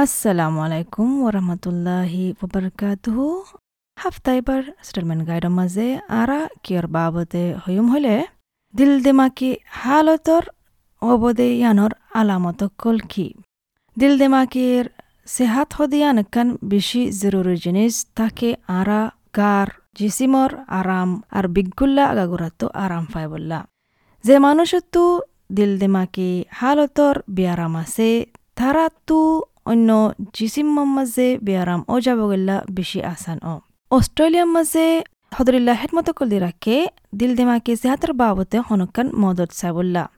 Assalamu alaikum warahmatullahi wabarakatuh. হাফতা এবার settlement গাইডৰ মাজে আৰা কিয়ৰ বাবদে হয়ুম হলে দিল দেমাকি হালতৰ অবদে ইয়ানৰ আলামত কল কি দিল দেমাকির সেহাত হদিয়ান কান বেশি জরুরি জিনিস তাকে আরা গার জিসিমর আরাম আর বিগুল্লা আগাগুরাতো আরাম পায় বললা যে মানুষতো দিল দেমাকি হালতর বিয়ারাম আছে তারা তো অন্য জিসিমৰ মাজে বিয়ারাম ও যাব গল্লা বেশি আসান ও অস্ট্রেলিয়ার মাঝে হদরিল্লা হেডমতো কলি রাখে দিল দিমাকে সেহাতের বাবতে হনকান মদত চাবল্লা।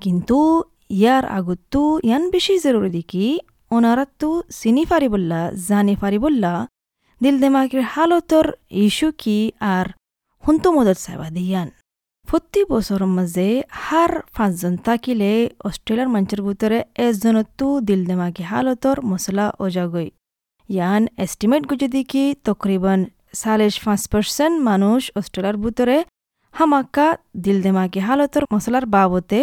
কিন্তু ইয়ার আগতো ইয়ান বেশি জরুরি দেখি ওনারাতো চিনি ফারিবল্লা জানি ফারিবল্লা দিল দিমাকের হালতর ইস্যু কি আর হুন্তু মদত চাইবা দিয়ান প্রতি বছরের মাঝে হার পাঁচজন থাকিলে অস্ট্রেলিয়ার মানুষের ভিতরে এজনতো দিল দিমাকি হালতর মশলা ওজাগই ইয়ান এস্টিমেট গুজে দেখি তকরিবান সালেশ পাঁচ পার্সেন্ট মানুষ অস্ট্রেলিয়ার ভিতরে হামাক্কা দিল দেমাকি হালতর মশলার বাবতে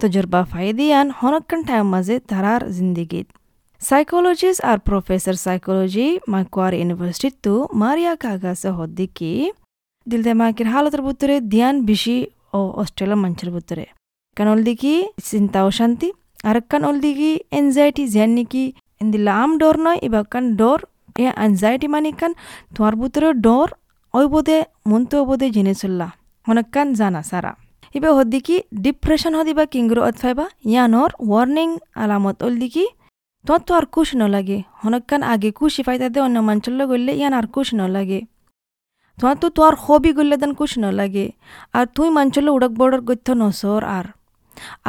তজরবা ফাইদিয়ান হনকান টাইম মাঝে তারার জিন্দিগিত। সাইকোলজিস্ট আর প্রফেসর সাইকোলজি মাকুয়ার ইউনিভার্সিটিতো মারিয়া কাগাসে হদ্দিকি দিল দেমাকির হালতের ভিতরে ধ্যান বেশি ও অস্ট্রেলিয়ার মানুষের ভিতরে কারণ অলদিকি চিন্তা অশান্তি আর কান অলদিকি এনজাইটি যেন নাকি ইন্দিল্লা আম ডর নয় এবার কান ডর এ অ্যাংজাইটি মানে কান তোমার ভিতরে ডর ওই বোধে মনতো বোধে জেনে চললা অনেক কান জানা সারা এবার হদ্দিকি ডিপ্রেশন হদিবা কিংগ্রো অথফাইবা ইয়ানোর ওয়ার্নিং আলামত ওল দিকি তোমার তো আর কুশ নলাগে অনেক কান আগে কুশি ফাইতা দে অন্য মাঞ্চল্য গড়লে ইয়ান আর কুশ নলাগে তোমার তো তোর হবি গড়লে দেন কুশ নলাগে, আর তুই মাঞ্চল্য উড়ক বড়র গথ্য নসর আর।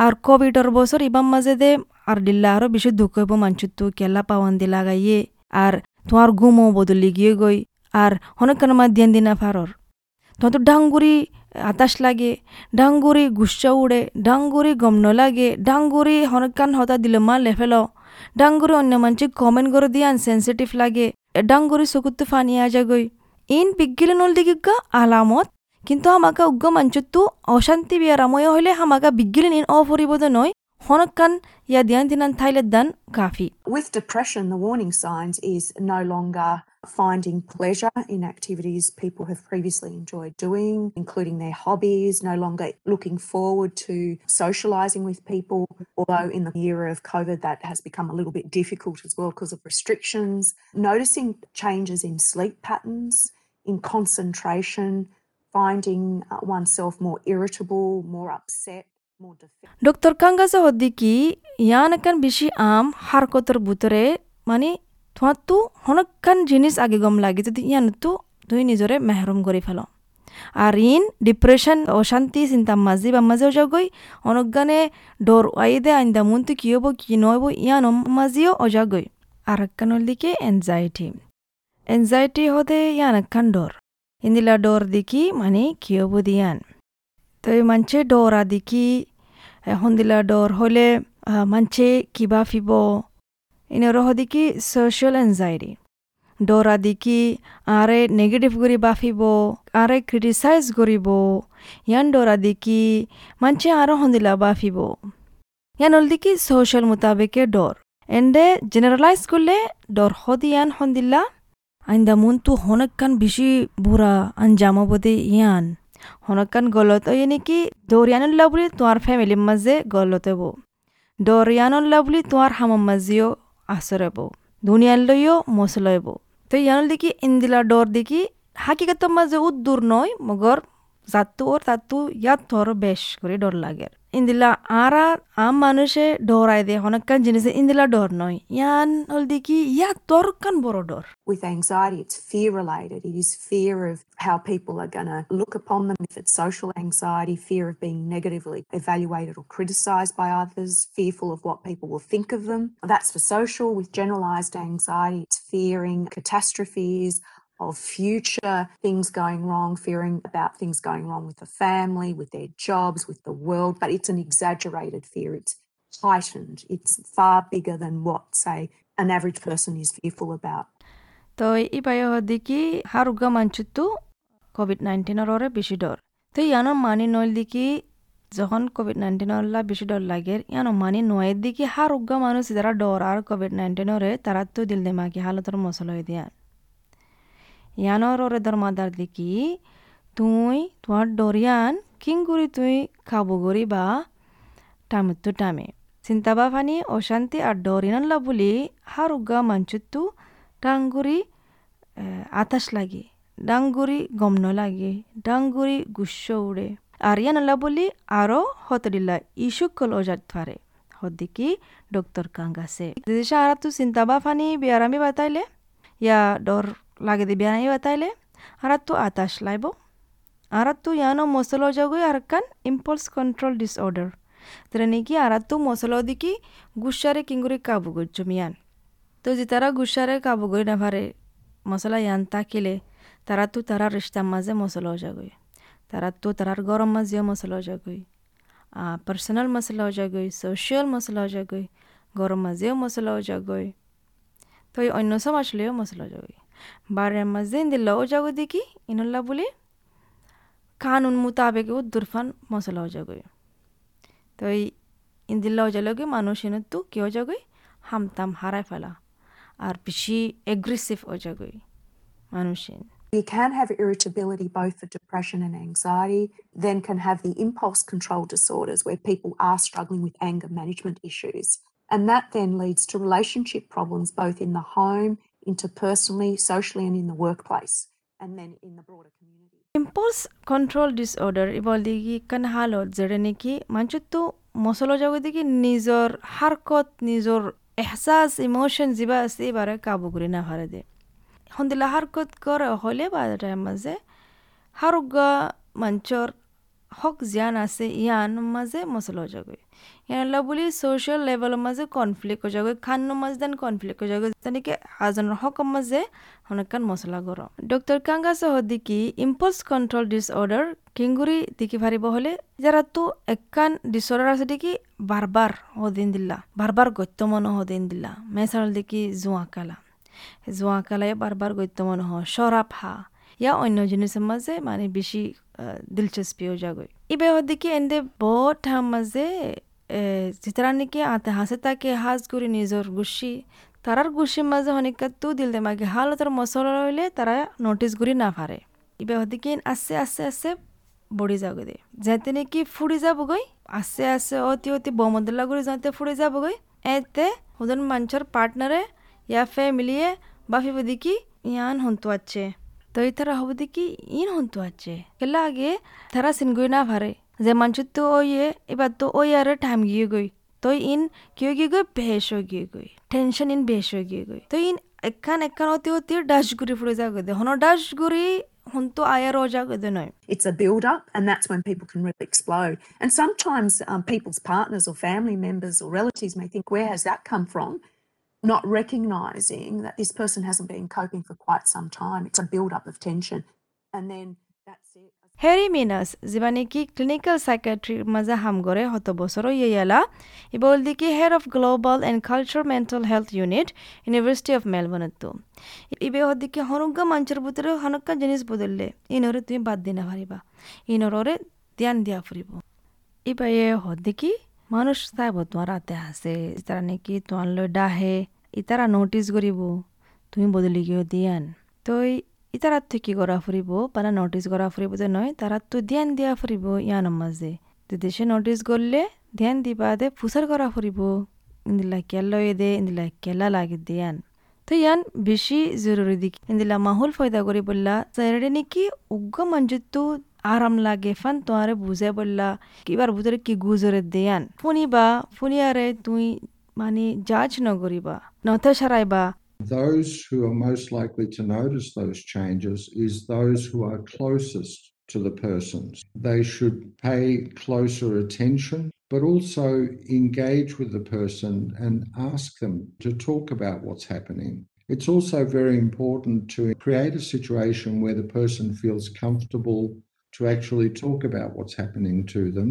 আর কোভিডর বছর ইবাম মাঝে দে আর দিল্লা আরও বেশি দুঃখ হইব মাঞ্চুতো কেলা পাওয়ান দিলা গাইয়ে আর তোমার ঘুমও বদলি গিয়ে গই, আর হনকান মা দিয়ান দিনা ফারর। তোমার তো ডাঙ্গুরি আতাস লাগে, ডাঙ্গুরি গুচ্ছা উড়ে, ডাঙ্গুরি গম লাগে ডাঙ্গুরি হনকান হতা দিলে মা লেফেল। ডাঙ্গুরি অন্য মানছে কমেন্ট করে দিয়ান সেন্সিটিভ লাগে ডাঙ্গুরি চকুতো ফানি আজা গই ইন বিজ্ঞিলে নল দিগা আলামত কিন্তু আমাকে উগ্র মাঞ্চতো অশান্তি বিয়ারাময় হলে আমাকে বিজ্ঞিলে নিন অফরিবদ নয় হনকান ইয়া দিয়ান দিনান থাইলে দান কাফি With depression, the warning signs is no longer finding pleasure in activities people have previously enjoyed doing, including their hobbies, no longer looking forward to socialising with people. Although in the era of COVID, that has become a little bit difficult as well because of restrictions. Noticing changes in sleep patterns, in concentration, finding uh, oneself more irritable, more upset. more defensive. Doctor Kangas হদ্দিকি ইয়ানকান বেশি আম হারকতর বুতরে মানে তোমার তো হনকান জিনিস আগে গম লাগে যদি ইয়ান তো তুই নিজরে মেহরুম করে ফেল আর ইন ডিপ্রেশন অশান্তি চিন্তা মাঝি বা মাঝেও যাগই অনজ্ঞানে ডর আইদে আইন্দা মনতো কি হব কি নহব ইয়ান মাঝিও অজাগই আর একখানোর দিকে এনজাইটি এনজাইটি হদে ইয়ান একখান ডর। ইন্দিলা ডর দেখি মানে কি হব দিয়ান। তো মানছে ডরা দেখি হন্দিলা ডর হলে মানছে কিবা ফিব। ইনে রহদিকি সোশ্যাল এনজাইটি ডরা দিকি, আরে নেগেটিভ কৰি বাফিব আরে ক্রিটিসাইজ কৰিব ইয়ান ডরা দিকি, মানছে আরও হন্দিলা বাফিব ইয়ান হল দিকি সোশ্যাল মোতাবেকে ডর। এন্ডে জেনারেলাইজ করলে ডর হদিয়ান হন্দিলা আইন্দা মন তো হনকান বেশি বুড়া আঞ্জাম বদে ইয়ান হনকান গলত ওই নেকি দৌৰিয়ানুল্লাহ বুলি তোমাৰ ফেমিলিৰ মাজে গলত হ'ব দৌৰিয়ানুল্লাহ বুলি তোমাৰ হামৰ মাজেও আচৰব দুনিয়ালৈও মচলব তো ইয়ানুল দেখি ইন্দিলা ডর দেখি হাকিকাতের মাঝে উদ্দূর নয় মগর জাতু ওর তাতু ইয়াত ধর বেশ করে ডর লাগে ඉඳලා ආරා ආම් මනුෂය ඩෝරයිදේ හොනක්කන් ජිනිස ඉඳලා ඩෝර් නොයි යාන් හොල්දිකි යා With anxiety, it's fear related. It is fear of how people are going to look upon them. If it's social anxiety, fear of being negatively evaluated or criticized by others, fearful of what people will think of them. That's for social. With generalized anxiety, it's fearing catastrophes, of future things going wrong, fearing about things going wrong with the family, with their jobs, with the world, but it's an exaggerated fear. It's heightened. It's far bigger than what, say, an average person is fearful about. তো ইবাই দেখি হারুগা মানচুতো Covid নাইন্টিনের ওরে বেশি ডর তো ইয়ানোর মানি নইল দেখি যখন Covid নাইন্টিনরলা বেশি ডর লাগে ইয়ান মানি নয়ের দিকে হার উগ্গা মানুষ যারা ডর আর কোভিড নাইন্টিনরে তারা তো দিল দেমাকি হালতর মশল হয়ে দিয়া ইয়ানোর ওরে ধর্মাদার দেখি তুই তোমার ডরিয়ান কিং করি তুই খাব গরি বা টামুত্তু টামে চিন্তাবা ফানি অশান্তি আর ডরিনাল্লা বলি হার উগ্গা মাঞ্চুত্তু ডাঙ্গুরি আতাস লাগে ডাঙ্গুরি গমন লাগে ডাঙ্গুরি গুস্স উড়ে আর ইয়ানাল্লা বলি আরও হতরিল্লা ইসুকল ওজাত থারে হদ্দিকি ডক্টর কাঙ্গাসে দেশে আর তু চিন্তাবা ফানি বিয়ারামি বাতাইলে ইয়া ডর লাগে দি বিয়ারামি বাতাইলে আর তু আতাস লাইব আর তু ইয়ানো মসলো জগই আর কান impulse control disorder Treniki aratu mosolodiki gushare kinguri kabugocho miyan. তো যে তারা গুসারে কাবু করে না পারে মশলা ইয়ান তাকিলে তারা তো তারা রিস্তার মাঝে মশলা যাগই তারা তো তারার গরম মাঝেও মশলা যাগই পার্সোনাল মশলা যাগই সোশিয়াল মশলা যাগই গরম মাঝেও মশলা যাগই তো অন্য সব আসলেও মশলা যাগই বারের মাঝে দিল্লাও যাগো দেখি ইনুল্লা বলি কানুন মোতাবেক দুরফান মশলাও যাগই তো এই ইন্দিল্লা ওজালগে মানুষ তো কি ওজাগই হামতাম হারাই ফেলা আর বেশি এগ্রেসিভ ওজাগই মানুষের You can have irritability both for depression and anxiety, then can have the impulse control disorders where people are struggling with anger management issues. And that then leads to relationship problems both in the home, interpersonally, socially, and in the workplace, and then in the broader community. Impulse control disorder able দিগি কান হালত যেড়ে নেকি মানুষতো মশলা যাগো দিগি নিজর হারকত নিজর Ehsaas emotion যিবা আছে এবারে কাবু করে না হারে দে হন্দিলা হারকত করে হলে বা টাইম মাঝে হারুগা মঞ্চর হক জিয়ান আছে ইয়ান মাঝে মশলা যাগৈ ইয়ানলা বুলি ছ'চিয়েল লেভেলৰ মাজে কনফ্লিক্ট হৈ যাগৈ খানৰ মাজে দেন কনফ্লিক্ট হৈ যাগৈ তেনেকৈ হাজনৰ হকৰ মাজে হনকান মছলা গৰম। ডক্টৰ কাংগাছ হদিকি ইম্পলছ কণ্ট্ৰল ডিছঅৰ্ডাৰ কিংগুৰি দেখি ফাৰিব হ'লে যাৰাতো একান ডিছঅৰ্ডাৰ আছে দেখি বাৰবাৰ সদিন দিলা বাৰ বাৰবাৰ গত্যমন সদিন দিলা মেচাল দেখি জোঁৱা কালা। জোঁৱা কালাই বাৰবাৰ গত্যমন হ চৰাপ হা। ইয়া অন্য জিনিসের মাঝে মানে বেশি দিলচস্পি হয়ে যাগৈ ইবে হদিকে এন্দে বহুত মাঝে যেতারা নাকি আতে হাসে তাকে হাজ করে নিজর গুছি তারার গুছির মাঝে অনেক তু দিল দেমাগে হাল তার মশলা রইলে তারা নোটিস করি না পারে ইবে হদিকে আস্তে আস্তে আস্তে বড়ি যাবে দে যাতে নাকি ফুড়ি যাবগৈ আস্তে আস্তে অতি অতি বমদলা করে যাতে ফুড়ি যাবগৈ এতে ওদের মানুষের পার্টনারে ইয়া ফ্যামিলিয়ে বাফি বদিকি ইয়ান হন্তু আছে তো দেখি ইন হন্তু আছে কেলা আগে তারা সিনগই না ভারে যে মানুষ তো ওয়ে এবার তো ওই আর টাইম গিয়ে গই তো ইন কিয় গিয়ে গই বেশ হয়ে গিয়ে গই টেনশন ইন বেশ হয়ে গিয়ে গই তো ইন এখান এখান অতি অতি ডাশ গুড়ি ফুড়ে যা গদে হন ডাশ গুড়ি হন তো আয়ার যা গদে নয় It's a build up, and that's when people can really explode. And sometimes um, people's partners or family members or relatives may think, where has that come from? Not recognizing that this person hasn't been coping for quite some time. It's a build up of tension. And then that's it. Harry Minas যিবা নেকি clinical সাইকেট্রির মাঝে হাম করে হত বছর ইয়েলা ইবল দিকে head of global and culture mental health unit university of মেলবোর্নত ইবে হদিকে হনুজ্ঞা মঞ্চের ভিতরে হনকা জিনিস বদললে ইনরে তুমি বাদ দিনা পারিবা ইনরে ধ্যান দিয়া ফুরিব ইবা এ হদিকি মানুষ চাইব তোমার রাতে আছে তারা নাকি তোমার লৈ ডাহে ইতারা নোটিস করিব তুমি বদলি গিয়ে দিয়ান। তই ইতারাত থেকে করা ফুরিব পানা নোটিস করা ফুরিব যে নয় তারা ধ্যান দিয়া ফুরিব ইয়ানোর মাঝে তো দেশে নোটিস করলে ধ্যান দিবা দে ফুসার করা ফুরিব ইন্দিলা কেলা দে, ইন্দিলা কেলা লাগে দিয়ান। তো ইয়ান বেশি জরুরি দিক, ইন্দিলা মাহুল ফয়দা করি বললা সাইরে নাকি উগ্র মঞ্জুতো আরাম লাগে ফান তোমারে বুঝে বললা কিবার ভিতরে কি গুজরে দেয়ান ফুনিবা ফুনিয়ারে তুই মানে জাজ নগরিবা নথে সারাইবা Those who are most likely to notice those changes is those who are closest to the persons. They should pay closer attention, but also engage with the person and ask them to talk about what's happening. It's also very important to create a situation where the person feels comfortable to actually talk about what's happening to them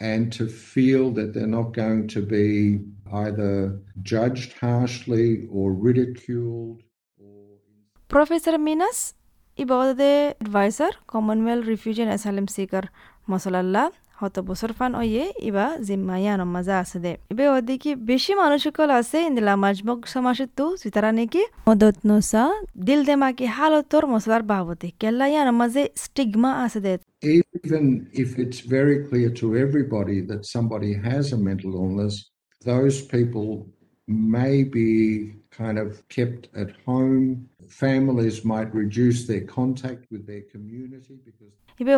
and to feel that they're not going to be either judged harshly or ridiculed or Professor Minas ibawade advisor Commonwealth Refugee and Asylum Seeker Masalalla হত বছর fun way ইবা জিম্মা ইয়ান মজা আছে দে ইবে ওদিকে বেশি মানুষকল আছে ইন্দিলা মাজমক সমাসিত সিতারা নাকি মদত নসা দিল দেমাকি হালতর মশলার বাবতে কেল্লা ইয়ান মাঝে স্টিগমা আছে দে even if it's very clear to everybody that somebody has a mental illness, those people may be kind of kept at home. Families might reduce their contact with their community because. ইবে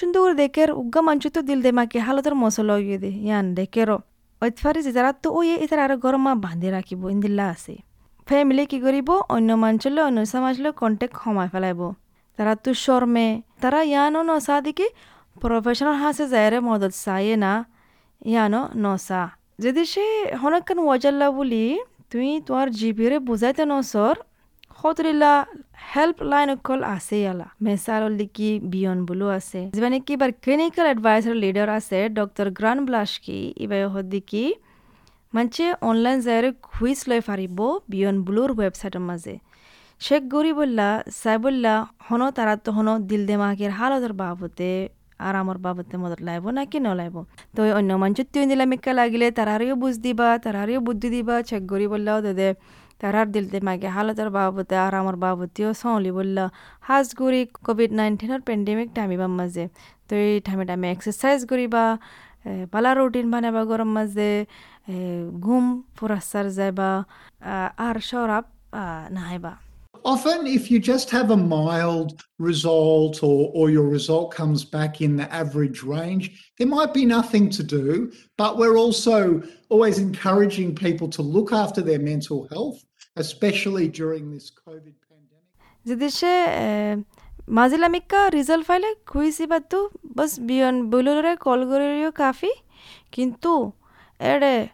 সুন্দর দেখের উগ্গা মঞ্চ তো দিল দেমা কি হালতর মশলা ইয়ে দে ইয়ান দেখেরো অতফারে যে তো way ইতার আর গরমা বাঁধে রাখিব ইন্দিল্লা আছে ফ্যামিলি কি করিব অন্য মঞ্চলে অন্য সমাজলে কন্টেক্ট কমাই ফেলাইব তারা তো শর্মে তারা ইয়ানো নসা দিকে প্রফেশনাল হাসে যায়রে মদত চাইয়ে না ইয়ানো নসা যদি সে হনকান ওয়াজাল্লা বলি তুই তোমার জিপিরে বুঝাইতে নসর খতরিলা হেল্প লাইন অকল আছে ইয়ালা মেসারল দিকি বিয়ন বুলো আছে যিমানে কি বার ক্লিনিক্যাল এডভাইসার লিডার আছে ডক্টর গ্রান ব্লাশকি ইবাই হদিকি মানছে অনলাইন যায়রে কুইজ লৈ ফারিব বিয়ন বুলোর ওয়েবসাইটের মাঝে শেখ গরিবুল্লাহ, সাইবুল্লাহ হন তারা তো হন দিল দেমাকের হালতের বাবতে আরামর বাবতে মদত লাইব নাকি নলাইব তো অন্য মঞ্চত তুই নিলামিকা লাগিলে তারারিও বুঝ দিবা তারারিও বুদ্ধি দিবা, শেখ গরিবুল্লাহ দে তারার দিলতে মাগে হালতের বাবতে আরামর বাবতেও সলি বললা হাজ গুড়ি কোভিড নাইন্টিনের পেন্ডেমিক টাইমিবার মাঝে। তো এই টাইমে টাইমে এক্সারসাইজ করিবা পালা রুটিন বানাবা গরম মাঝে ঘুম ফুরাসার যাইবা আর সরাব নাহাইবা। often if you just have a mild result or, or your result comes back in the average range, there might be nothing to do. But we're also always encouraging people to look after their mental health, especially during this COVID pandemic. माझिला Mika result फाइले खुईसी बात बस बियन बुलुरे call गरेरियो काफी किंतु एडे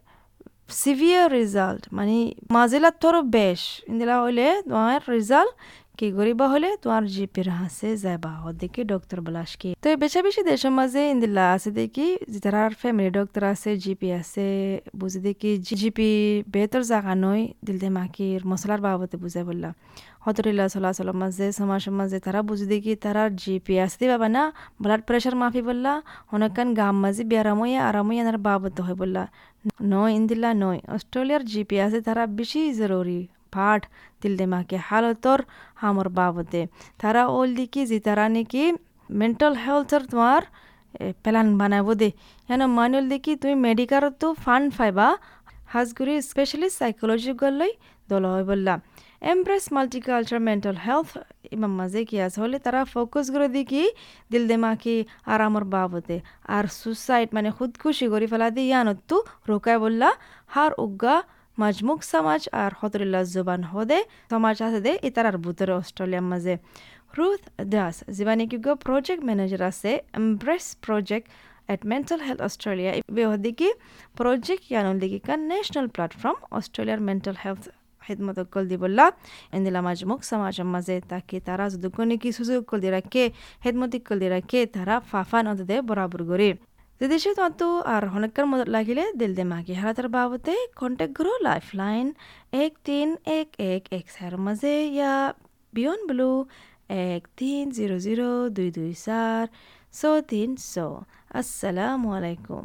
severe result মানে মাজিলার তোর বেশ। ইন্দিলা হইলে তোমার রেজাল্ট কি করিবা হলে তোমার জিপির হাসে যাবা দেখি ডক্টর বলাসকি তো বেশা বেশি দেশের মাঝে ইন্দিলা আছে দেখি যারা ফ্যামিলি ডক্টর আছে, জিপি আছে, বুঝে দেখি জিপি বেতর জাগা নয়, দিল দে মাকির মশলার বাবদে বুঝে বললা হতরিল্লা চলাচলের মাঝে সমাজের মাঝে তারা বুঝে দেখি তারা জিপি আসতে বাবা না ব্লাড প্রেশার মাফি বললা অনেকখান গাম মাঝে বেয়ারামইয়া আরামইয়া এনার বাবতে হয় বললা নয় ইন্দিল্লা নয় অস্ট্রেলিয়ার জিপি আছে তারা বেশি জরুরি পাঠ দিল দেমাকে হালতর হামর বাবদে তারা ওল দিকি যে তারা নাকি মেন্টাল হেলথের তোমার প্ল্যান বানাব দে কেন মানুষ দেখি তুমি মেডিকেলত তো ফান্ড পাইবা হাজগুড়ি স্পেশালিস্ট সাইকোলজি গলই দল হয় বললা এমপ্রেস মাল্টিকালচার মেন্টাল হেলথ ইমাম কি আছে হলে তারা ফোকাস করে কি দিল দেমাকি আরামর বাবদে আর সুসাইড মানে খুদকুশি করে ফেলা দিয়ে ইয়ানত তো রোকায় বললা হার উজ্ঞা মাজমুক সমাজ আর হতরিল্লা জুবান হদে সমাজ আছে দে ইতারার বুতরে অস্ট্রেলিয়ার মাঝে রুথ দাস যিবানি কি প্রজেক্ট ম্যানেজার আছে embrace project at Mental Australia. বেহদিকি প্রজেক্ট ইয়ানুলদিকি কান ন্যাশনাল প্ল্যাটফর্ম অস্ট্রেলিয়ার মেন্টাল হেলথ খিদমত কল দিবল্লা এন্দিলা মাজমুক সমাজের মাঝে তাকে তারা যদি কোনো কি সুযোগ কল দিয়ে রাখে হেদমতি কল দিয়ে রাখে তারা ফাফান অদে বরাবর করে যদি সে তো আর হনেকার মদত লাগিলে দিল দে মাগি হারাতার বাবতে কন্টেক্ট করো লাইফ লাইন এক তিন এক এক এক সার মাঝে ইয়া বিয়ন ব্লু এক তিন জিরো জিরো দুই দুই চার ছ তিন ছ আসসালামু আলাইকুম